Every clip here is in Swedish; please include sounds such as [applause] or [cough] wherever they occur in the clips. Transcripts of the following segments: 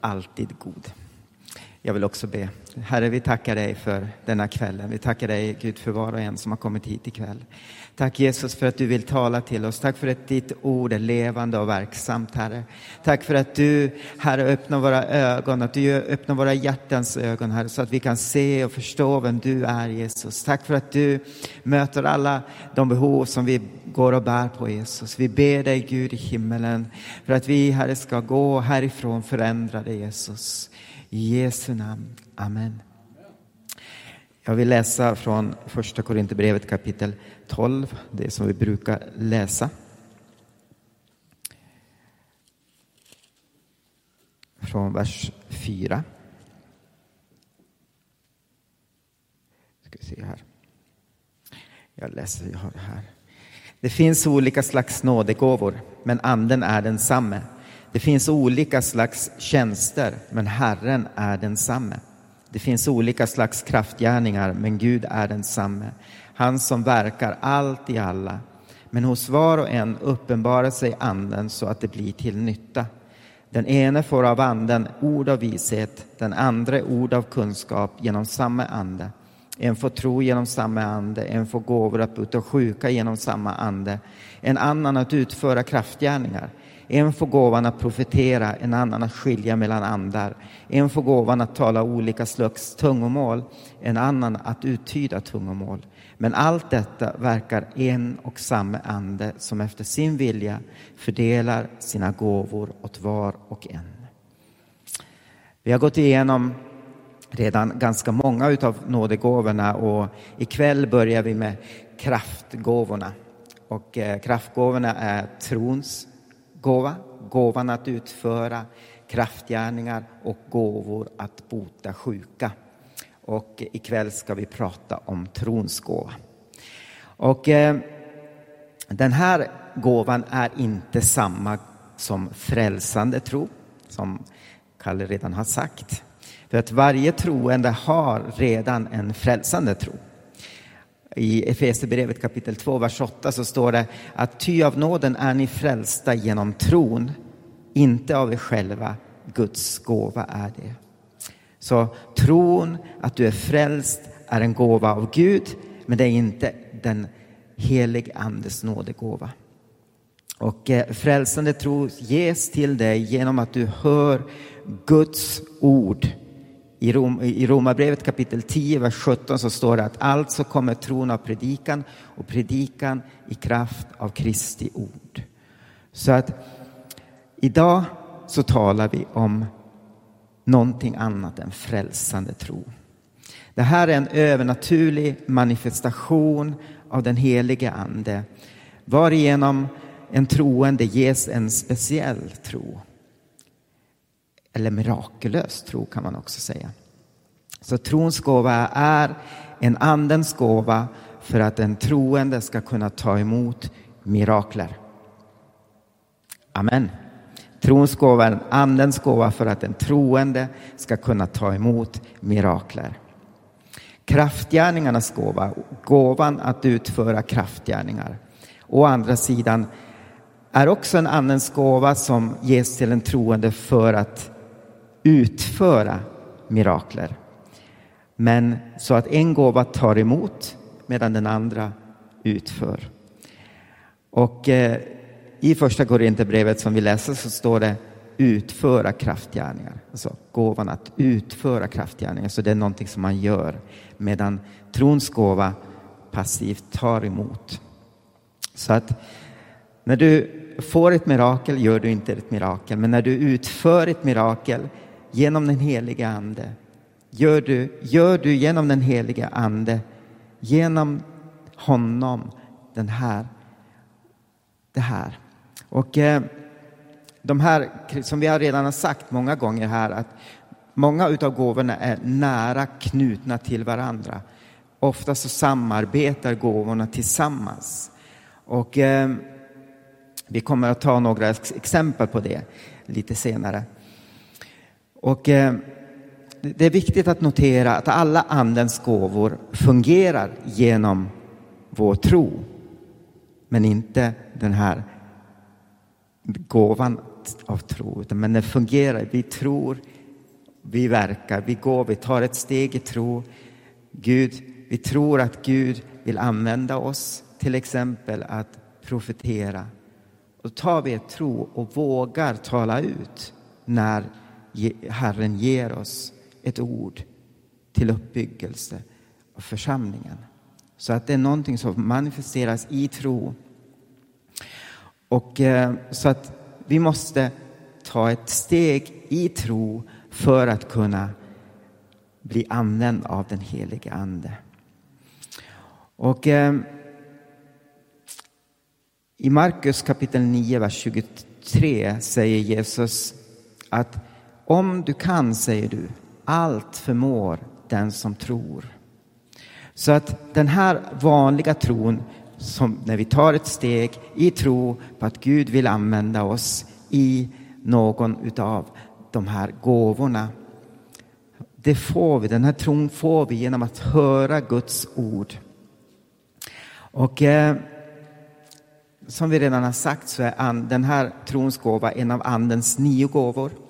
alltid god. Jag vill också be. Herre, vi tackar dig för denna kvällen. Vi tackar dig, Gud, för var och en som har kommit hit ikväll. Tack Jesus för att du vill tala till oss. Tack för att ditt ord är levande och verksamt, Herre. Tack för att du, Herre, öppnar våra ögon, att du öppnar våra hjärtans ögon, Herre, så att vi kan se och förstå vem du är, Jesus. Tack för att du möter alla de behov som vi går och bär på, Jesus. Vi ber dig, Gud i himmelen, för att vi, Herre, ska gå härifrån förändrade, Jesus. I Jesu namn. Amen. Jag vill läsa från första Korinthierbrevet kapitel 12, det som vi brukar läsa. Från vers 4. Ska vi se här. Jag läser, jag har det här. Det finns olika slags nådegåvor, men anden är densamme. Det finns olika slags tjänster, men Herren är densamme. Det finns olika slags kraftgärningar, men Gud är densamme. Han som verkar allt i alla. Men hos var och en uppenbarar sig anden så att det blir till nytta. Den ene får av anden ord av vishet, den andra ord av kunskap genom samma ande. En får tro genom samma ande, en får gåvor att bota sjuka genom samma ande, en annan att utföra kraftgärningar. En får gåvan att profetera, en annan att skilja mellan andar. En får gåvan att tala olika slags tungomål, en annan att uttyda tungomål. Men allt detta verkar en och samma ande som efter sin vilja fördelar sina gåvor åt var och en. Vi har gått igenom redan ganska många av nådegåvorna och ikväll börjar vi med kraftgåvorna. Och eh, kraftgåvorna är trons gåva, gåvan att utföra kraftgärningar och gåvor att bota sjuka. Och ikväll ska vi prata om trons gåva. Och eh, den här gåvan är inte samma som frälsande tro, som Kalle redan har sagt. För att varje troende har redan en frälsande tro. I Efesierbrevet kapitel 2, vers 8 så står det att ty av nåden är ni frälsta genom tron, inte av er själva. Guds gåva är det. Så tron att du är frälst är en gåva av Gud, men det är inte den helige Andes nådegåva. Och eh, frälsande tro ges till dig genom att du hör Guds ord i, Rom, I Romarbrevet kapitel 10, vers 17 så står det att alltså kommer tron av predikan och predikan i kraft av Kristi ord. Så att idag så talar vi om någonting annat än frälsande tro. Det här är en övernaturlig manifestation av den helige Ande varigenom en troende ges en speciell tro eller mirakulös tro kan man också säga. Så trons gåva är en andens gåva för att en troende ska kunna ta emot mirakler. Amen. Trons gåva är en andens gåva för att en troende ska kunna ta emot mirakler. Kraftgärningarnas gåva, gåvan att utföra kraftgärningar. Å andra sidan är också en andens gåva som ges till en troende för att utföra mirakler. Men så att en gåva tar emot medan den andra utför. Och eh, i första Korinthierbrevet som vi läser så står det utföra kraftgärningar. Alltså gåvan att utföra kraftgärningar. Så det är någonting som man gör medan trons gåva passivt tar emot. Så att när du får ett mirakel gör du inte ett mirakel, men när du utför ett mirakel genom den helige Ande. Gör du, gör du genom den helige Ande, genom honom, den här, det här. Och eh, de här, som vi har redan har sagt många gånger här, att många av gåvorna är nära knutna till varandra. Ofta så samarbetar gåvorna tillsammans. Och eh, vi kommer att ta några exempel på det lite senare. Och eh, det är viktigt att notera att alla andens gåvor fungerar genom vår tro. Men inte den här gåvan av tro, men den fungerar. Vi tror, vi verkar, vi går, vi tar ett steg i tro. Gud, vi tror att Gud vill använda oss, till exempel att profetera. Då tar vi ett tro och vågar tala ut när Herren ger oss ett ord till uppbyggelse av församlingen. Så att det är någonting som manifesteras i tro. Och eh, så att vi måste ta ett steg i tro för att kunna bli använd av den helige Ande. Och eh, i Markus kapitel 9, vers 23 säger Jesus att om du kan, säger du, allt förmår den som tror. Så att den här vanliga tron, som när vi tar ett steg i tro på att Gud vill använda oss i någon av de här gåvorna. Det får vi, den här tron får vi genom att höra Guds ord. Och eh, som vi redan har sagt så är den här trons gåva en av Andens nio gåvor.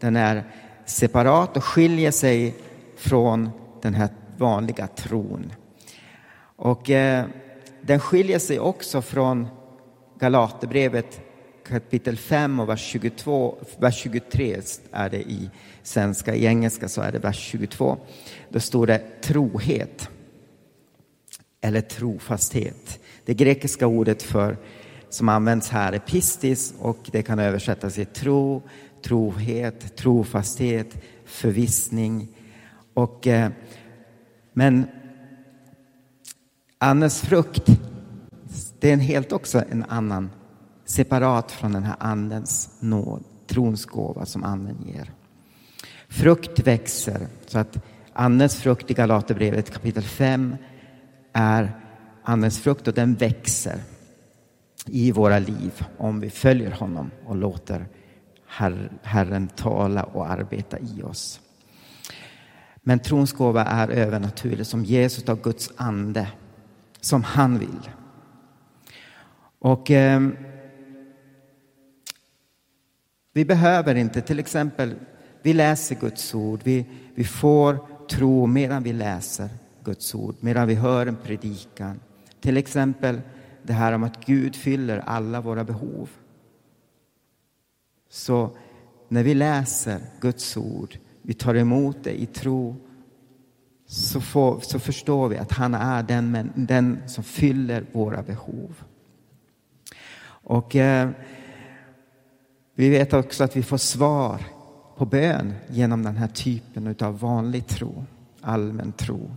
Den är separat och skiljer sig från den här vanliga tron. Och eh, den skiljer sig också från Galaterbrevet kapitel 5 och vers 22, vers 23 är det i svenska, i engelska så är det vers 22. Då står det trohet eller trofasthet. Det grekiska ordet för som används här är pistis och det kan översättas till tro, trohet, trofasthet, förvissning. Och, eh, men Andens frukt, det är en helt också en annan, separat från den här andens nåd, trons gåva som anden ger. Frukt växer, så att andens frukt i Galaterbrevet kapitel 5 är andens frukt och den växer i våra liv om vi följer honom och låter Her Herren tala och arbeta i oss. Men trons gåva är övernaturlig som Jesus av Guds ande som han vill. Och eh, vi behöver inte, till exempel, vi läser Guds ord, vi, vi får tro medan vi läser Guds ord, medan vi hör en predikan. Till exempel det här om att Gud fyller alla våra behov. Så när vi läser Guds ord, vi tar emot det i tro så, får, så förstår vi att han är den, den som fyller våra behov. Och eh, vi vet också att vi får svar på bön genom den här typen av vanlig tro, allmän tro.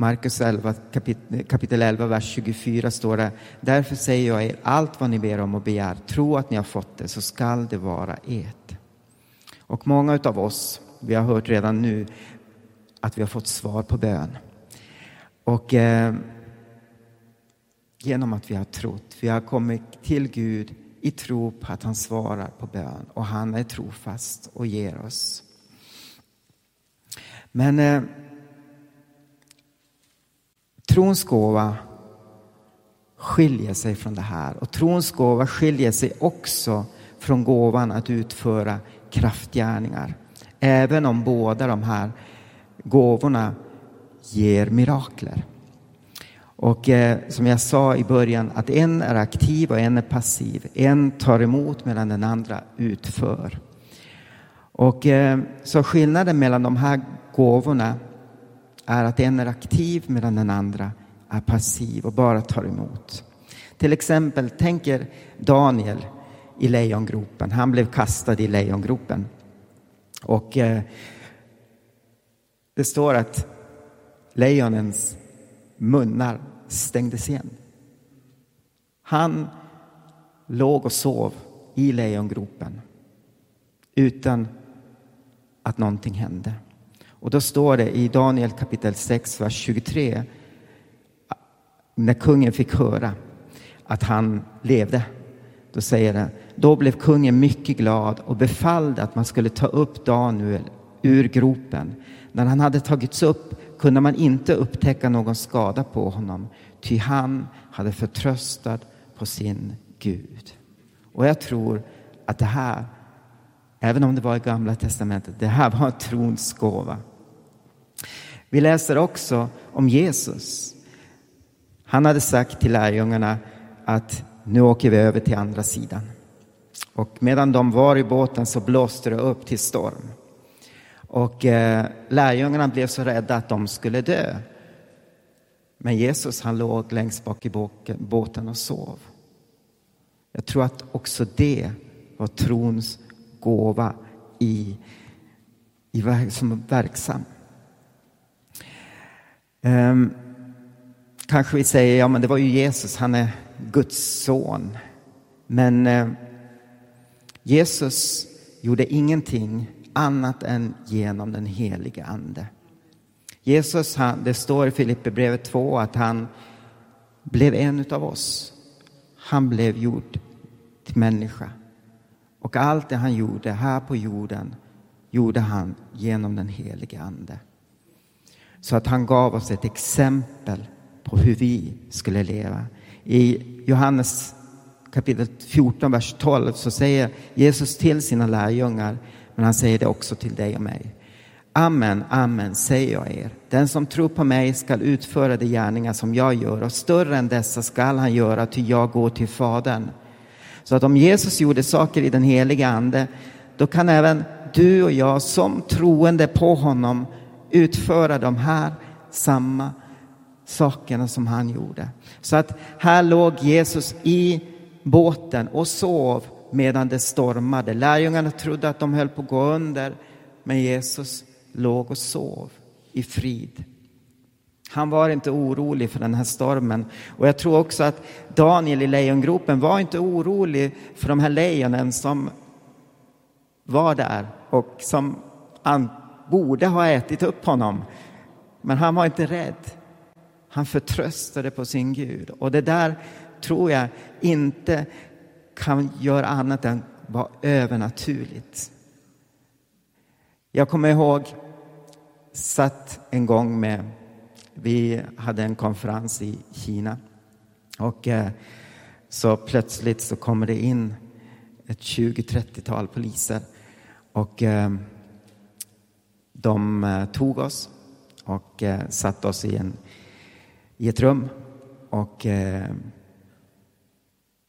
Markus 11, kapitel, kapitel 11, vers 24 står det Därför säger jag er allt vad ni ber om och begär, tro att ni har fått det så skall det vara ert. Och många av oss, vi har hört redan nu, att vi har fått svar på bön. Och eh, genom att vi har trott, vi har kommit till Gud i tro på att han svarar på bön och han är trofast och ger oss. Men eh, trons gåva skiljer sig från det här och trons gåva skiljer sig också från gåvan att utföra kraftgärningar. Även om båda de här gåvorna ger mirakler. Och eh, som jag sa i början, att en är aktiv och en är passiv. En tar emot medan den andra utför. Och eh, så skillnaden mellan de här gåvorna är att en är aktiv medan den andra är passiv och bara tar emot. Till exempel, tänker Daniel i lejongropen. Han blev kastad i lejongropen. Och eh, det står att lejonens munnar stängdes igen. Han låg och sov i lejongropen utan att någonting hände. Och då står det i Daniel kapitel 6, vers 23 när kungen fick höra att han levde. Då säger det, då blev kungen mycket glad och befallde att man skulle ta upp Daniel ur gropen. När han hade tagits upp kunde man inte upptäcka någon skada på honom, ty han hade förtröstat på sin Gud. Och jag tror att det här, även om det var i Gamla Testamentet, det här var trons gåva. Vi läser också om Jesus. Han hade sagt till lärjungarna att nu åker vi över till andra sidan. Och medan de var i båten så blåste det upp till storm. Och eh, lärjungarna blev så rädda att de skulle dö. Men Jesus han låg längst bak i båten och sov. Jag tror att också det var trons gåva i, i som verksam. Um, kanske vi säger, ja men det var ju Jesus, han är Guds son. Men uh, Jesus gjorde ingenting annat än genom den helige Ande. Jesus, han, det står i Filipperbrevet 2 att han blev en av oss. Han blev gjord till människa. Och allt det han gjorde här på jorden gjorde han genom den helige Ande. Så att han gav oss ett exempel på hur vi skulle leva. I Johannes kapitel 14, vers 12 så säger Jesus till sina lärjungar, men han säger det också till dig och mig. Amen, amen, säger jag er. Den som tror på mig skall utföra de gärningar som jag gör och större än dessa skall han göra, ty jag går till Fadern. Så att om Jesus gjorde saker i den heliga Ande, då kan även du och jag som troende på honom utföra de här samma sakerna som han gjorde. Så att här låg Jesus i båten och sov medan det stormade. Lärjungarna trodde att de höll på att gå under, men Jesus låg och sov i frid. Han var inte orolig för den här stormen. Och jag tror också att Daniel i lejongropen var inte orolig för de här lejonen som var där och som borde ha ätit upp honom. Men han var inte rädd. Han förtröstade på sin Gud. Och det där tror jag inte kan göra annat än vara övernaturligt. Jag kommer ihåg, satt en gång med, vi hade en konferens i Kina och eh, så plötsligt så kommer det in ett 20-30-tal poliser och eh, de eh, tog oss och eh, satte oss i, en, i ett rum och eh,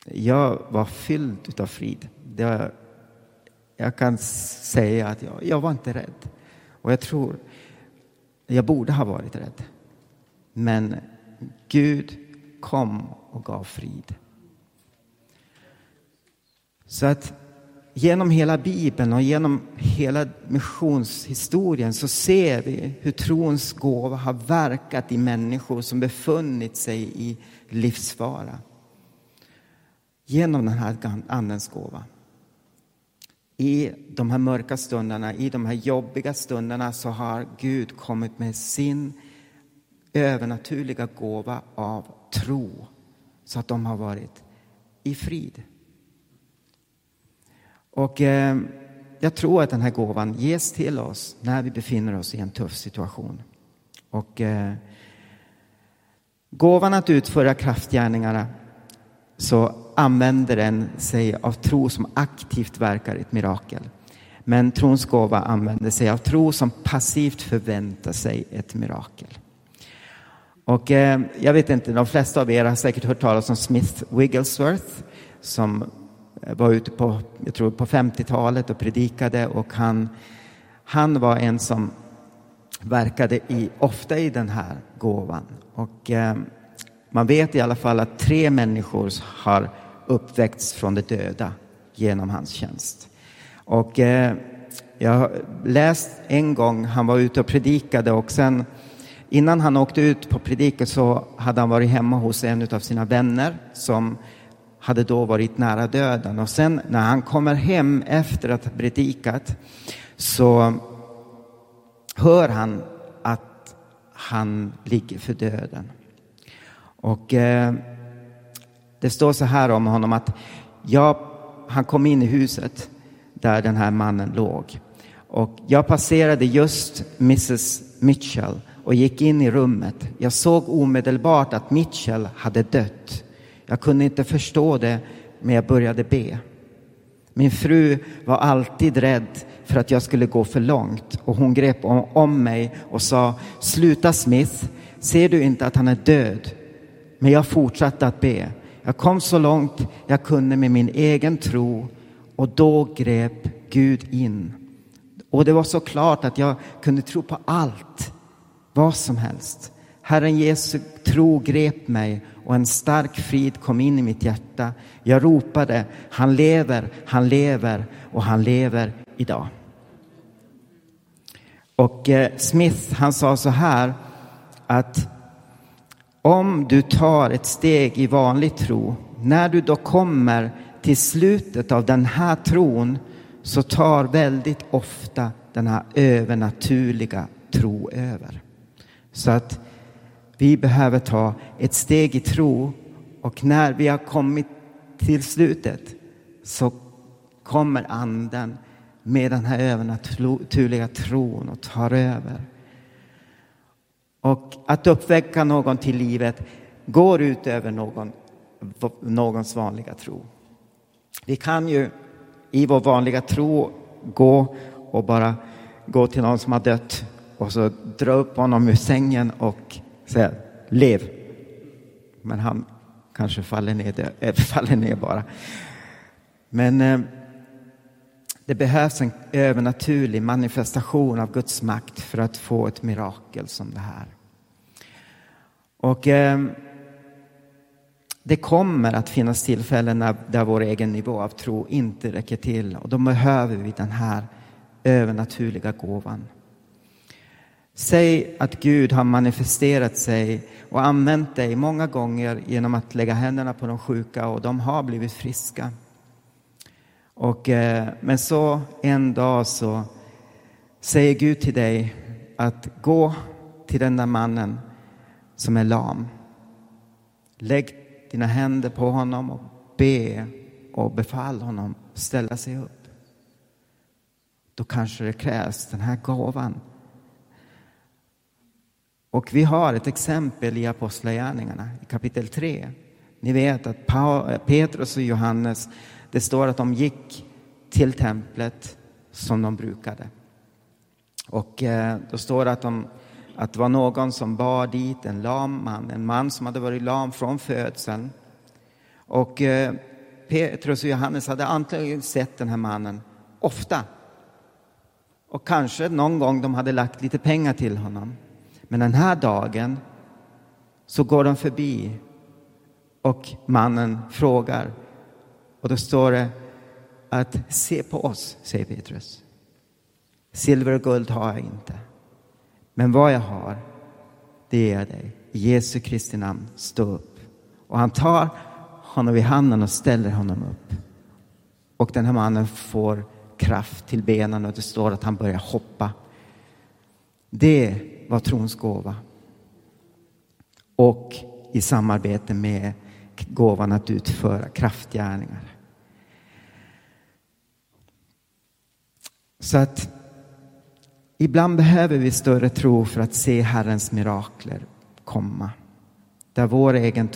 jag var fylld av frid. Var, jag kan säga att jag, jag var inte rädd. Och jag tror, jag borde ha varit rädd. Men Gud kom och gav frid. Så att genom hela Bibeln och genom hela missionshistorien så ser vi hur trons gåva har verkat i människor som befunnit sig i livsfara genom den här Andens gåva. I de här mörka stunderna, i de här jobbiga stunderna så har Gud kommit med sin övernaturliga gåva av tro så att de har varit i frid. Och eh, jag tror att den här gåvan ges till oss när vi befinner oss i en tuff situation. Och eh, gåvan att utföra kraftgärningarna så använder den sig av tro som aktivt verkar ett mirakel. Men trons gåva använder sig av tro som passivt förväntar sig ett mirakel. Och eh, jag vet inte, de flesta av er har säkert hört talas om Smith Wigglesworth som Eh, var ute på, jag tror på 50-talet och predikade och han, han var en som verkade i, ofta i den här gåvan. Och eh, man vet i alla fall att tre människor har uppväckts från de döda genom hans tjänst. Och eh, jag har läst en gång, han var ute och predikade och sen innan han åkte ut på predikan så hade han varit hemma hos en av sina vänner som hade då varit nära döden. Och sen när han kommer hem efter att ha predikat så hör han att han ligger för döden. Och eh, det står så här om honom att jag, han kom in i huset där den här mannen låg. Och jag passerade just Mrs Mitchell och gick in i rummet. Jag såg omedelbart att Mitchell hade dött. Jag kunde inte förstå det, men jag började be. Min fru var alltid rädd för att jag skulle gå för långt och hon grep om mig och sa Sluta Smith, ser du inte att han är död? Men jag fortsatte att be. Jag kom så långt jag kunde med min egen tro och då grep Gud in. Och det var så klart att jag kunde tro på allt, vad som helst. Herren Jesu tro grep mig och en stark frid kom in i mitt hjärta. Jag ropade, han lever, han lever och han lever idag. Och eh, Smith, han sa så här att om du tar ett steg i vanlig tro, när du då kommer till slutet av den här tron så tar väldigt ofta den här övernaturliga tro över. Så att vi behöver ta ett steg i tro och när vi har kommit till slutet så kommer anden med den här övernaturliga tron och tar över. Och att uppväcka någon till livet går ut över någon, någons vanliga tro. Vi kan ju i vår vanliga tro gå och bara gå till någon som har dött och så dra upp honom ur sängen och säga lev. Men han kanske faller ner, där, eh, [laughs] faller ner bara. Men eh, det behövs en övernaturlig manifestation av Guds makt för att få ett mirakel som det här. Och eh, det kommer att finnas tillfällen när, där vår egen nivå av tro inte räcker till och då behöver vi den här övernaturliga gåvan. Säg att Gud har manifesterat sig och använt dig många gånger genom att lägga händerna på de sjuka och de har blivit friska. Och, eh, men så en dag så säger Gud till dig att gå till den där mannen som är lam. Lägg dina händer på honom och be och befall honom ställa sig upp. Då kanske det krävs den här gåvan. Och vi har ett exempel i Apostlagärningarna i kapitel 3. Ni vet att eh, Petrus och Johannes, det står att de gick till templet som de brukade. Och eh, då står det att de att det var någon som bar dit en lam man, en man som hade varit lam från födseln. Och eh, Petrus och Johannes hade antagligen sett den här mannen ofta. Och kanske någon gång de hade lagt lite pengar till honom. Men den här dagen så går de förbi och mannen frågar. Och då står det att se på oss, säger Petrus. Silver och guld har jag inte. Men vad jag har, det ger jag dig. I Jesu Kristi namn, stå upp. Och han tar honom i handen och ställer honom upp. Och den här mannen får kraft till benen och det står att han börjar hoppa. Det var trons gåva. Och i samarbete med gåvan att utföra kraftgärningar. Så att Ibland behöver vi större tro för att se Herrens mirakler komma. Där vår egen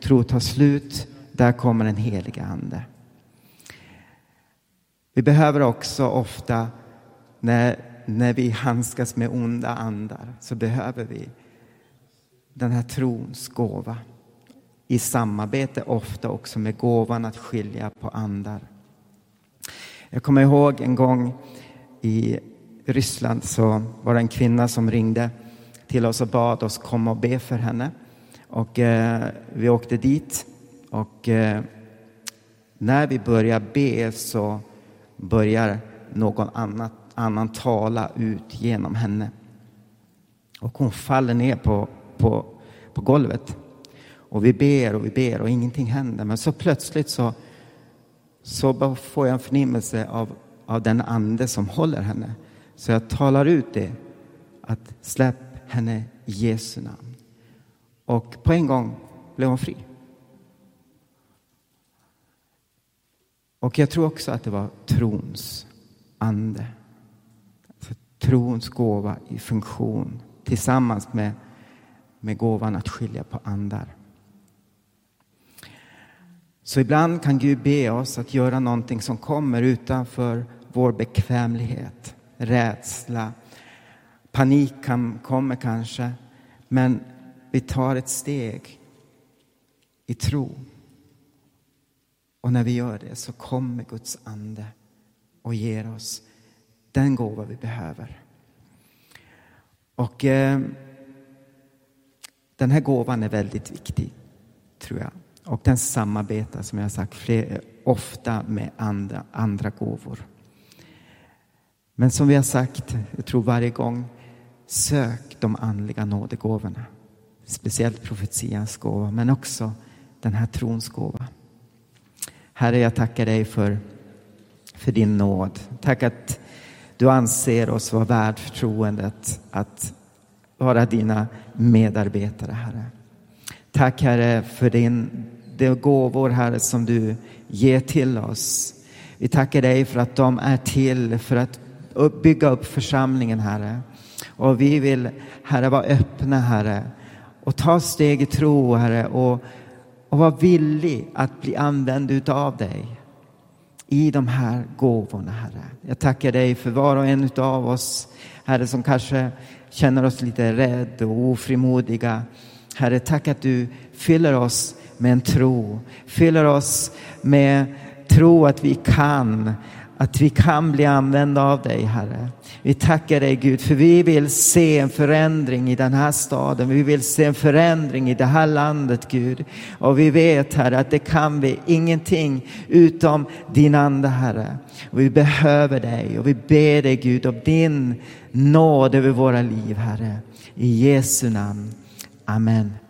tro tar slut, där kommer den helige Ande. Vi behöver också ofta, när, när vi handskas med onda andar, så behöver vi den här trons gåva. I samarbete ofta också med gåvan att skilja på andar. Jag kommer ihåg en gång i Ryssland så var det en kvinna som ringde till oss och bad oss komma och be för henne. Och eh, vi åkte dit och eh, när vi börjar be så börjar någon annat, annan tala ut genom henne. Och hon faller ner på, på, på golvet. Och vi ber och vi ber och ingenting händer. Men så plötsligt så, så får jag en förnimmelse av, av den ande som håller henne. Så jag talar ut det, att släpp henne i Jesu namn. Och på en gång blev hon fri. Och jag tror också att det var trons ande. Trons gåva i funktion tillsammans med, med gåvan att skilja på andar. Så ibland kan Gud be oss att göra någonting som kommer utanför vår bekvämlighet, rädsla, panik kan, kommer kanske, men vi tar ett steg i tro. Och när vi gör det så kommer Guds ande och ger oss den gåva vi behöver. Och eh, den här gåvan är väldigt viktig, tror jag. Och den samarbetar, som jag sagt, fler, eh, ofta med andra, andra gåvor. Men som vi har sagt, jag tror varje gång, sök de andliga nådegåvorna. Speciellt profetians gåva, men också den här trons gåva. Herre, jag tackar dig för, för din nåd. Tack att du anser oss vara värd förtroendet att vara dina medarbetare, Herre. Tack, Herre, för din, de gåvor, Herre, som du ger till oss. Vi tackar dig för att de är till för att bygga upp församlingen, Herre. Och vi vill, Herre, vara öppna, Herre, och ta steg i tro, Herre, och, och vara villig att bli använd utav dig i de här gåvorna, Herre. Jag tackar dig för var och en av oss, Herre, som kanske känner oss lite rädda och ofrimodiga. Herre, tack att du fyller oss med en tro, fyller oss med tro att vi kan, att vi kan bli använda av dig, Herre. Vi tackar dig Gud, för vi vill se en förändring i den här staden. Vi vill se en förändring i det här landet, Gud. Och vi vet, Herre, att det kan vi ingenting utom din Ande, Herre. Och vi behöver dig och vi ber dig, Gud, om din nåd över våra liv, Herre. I Jesu namn. Amen.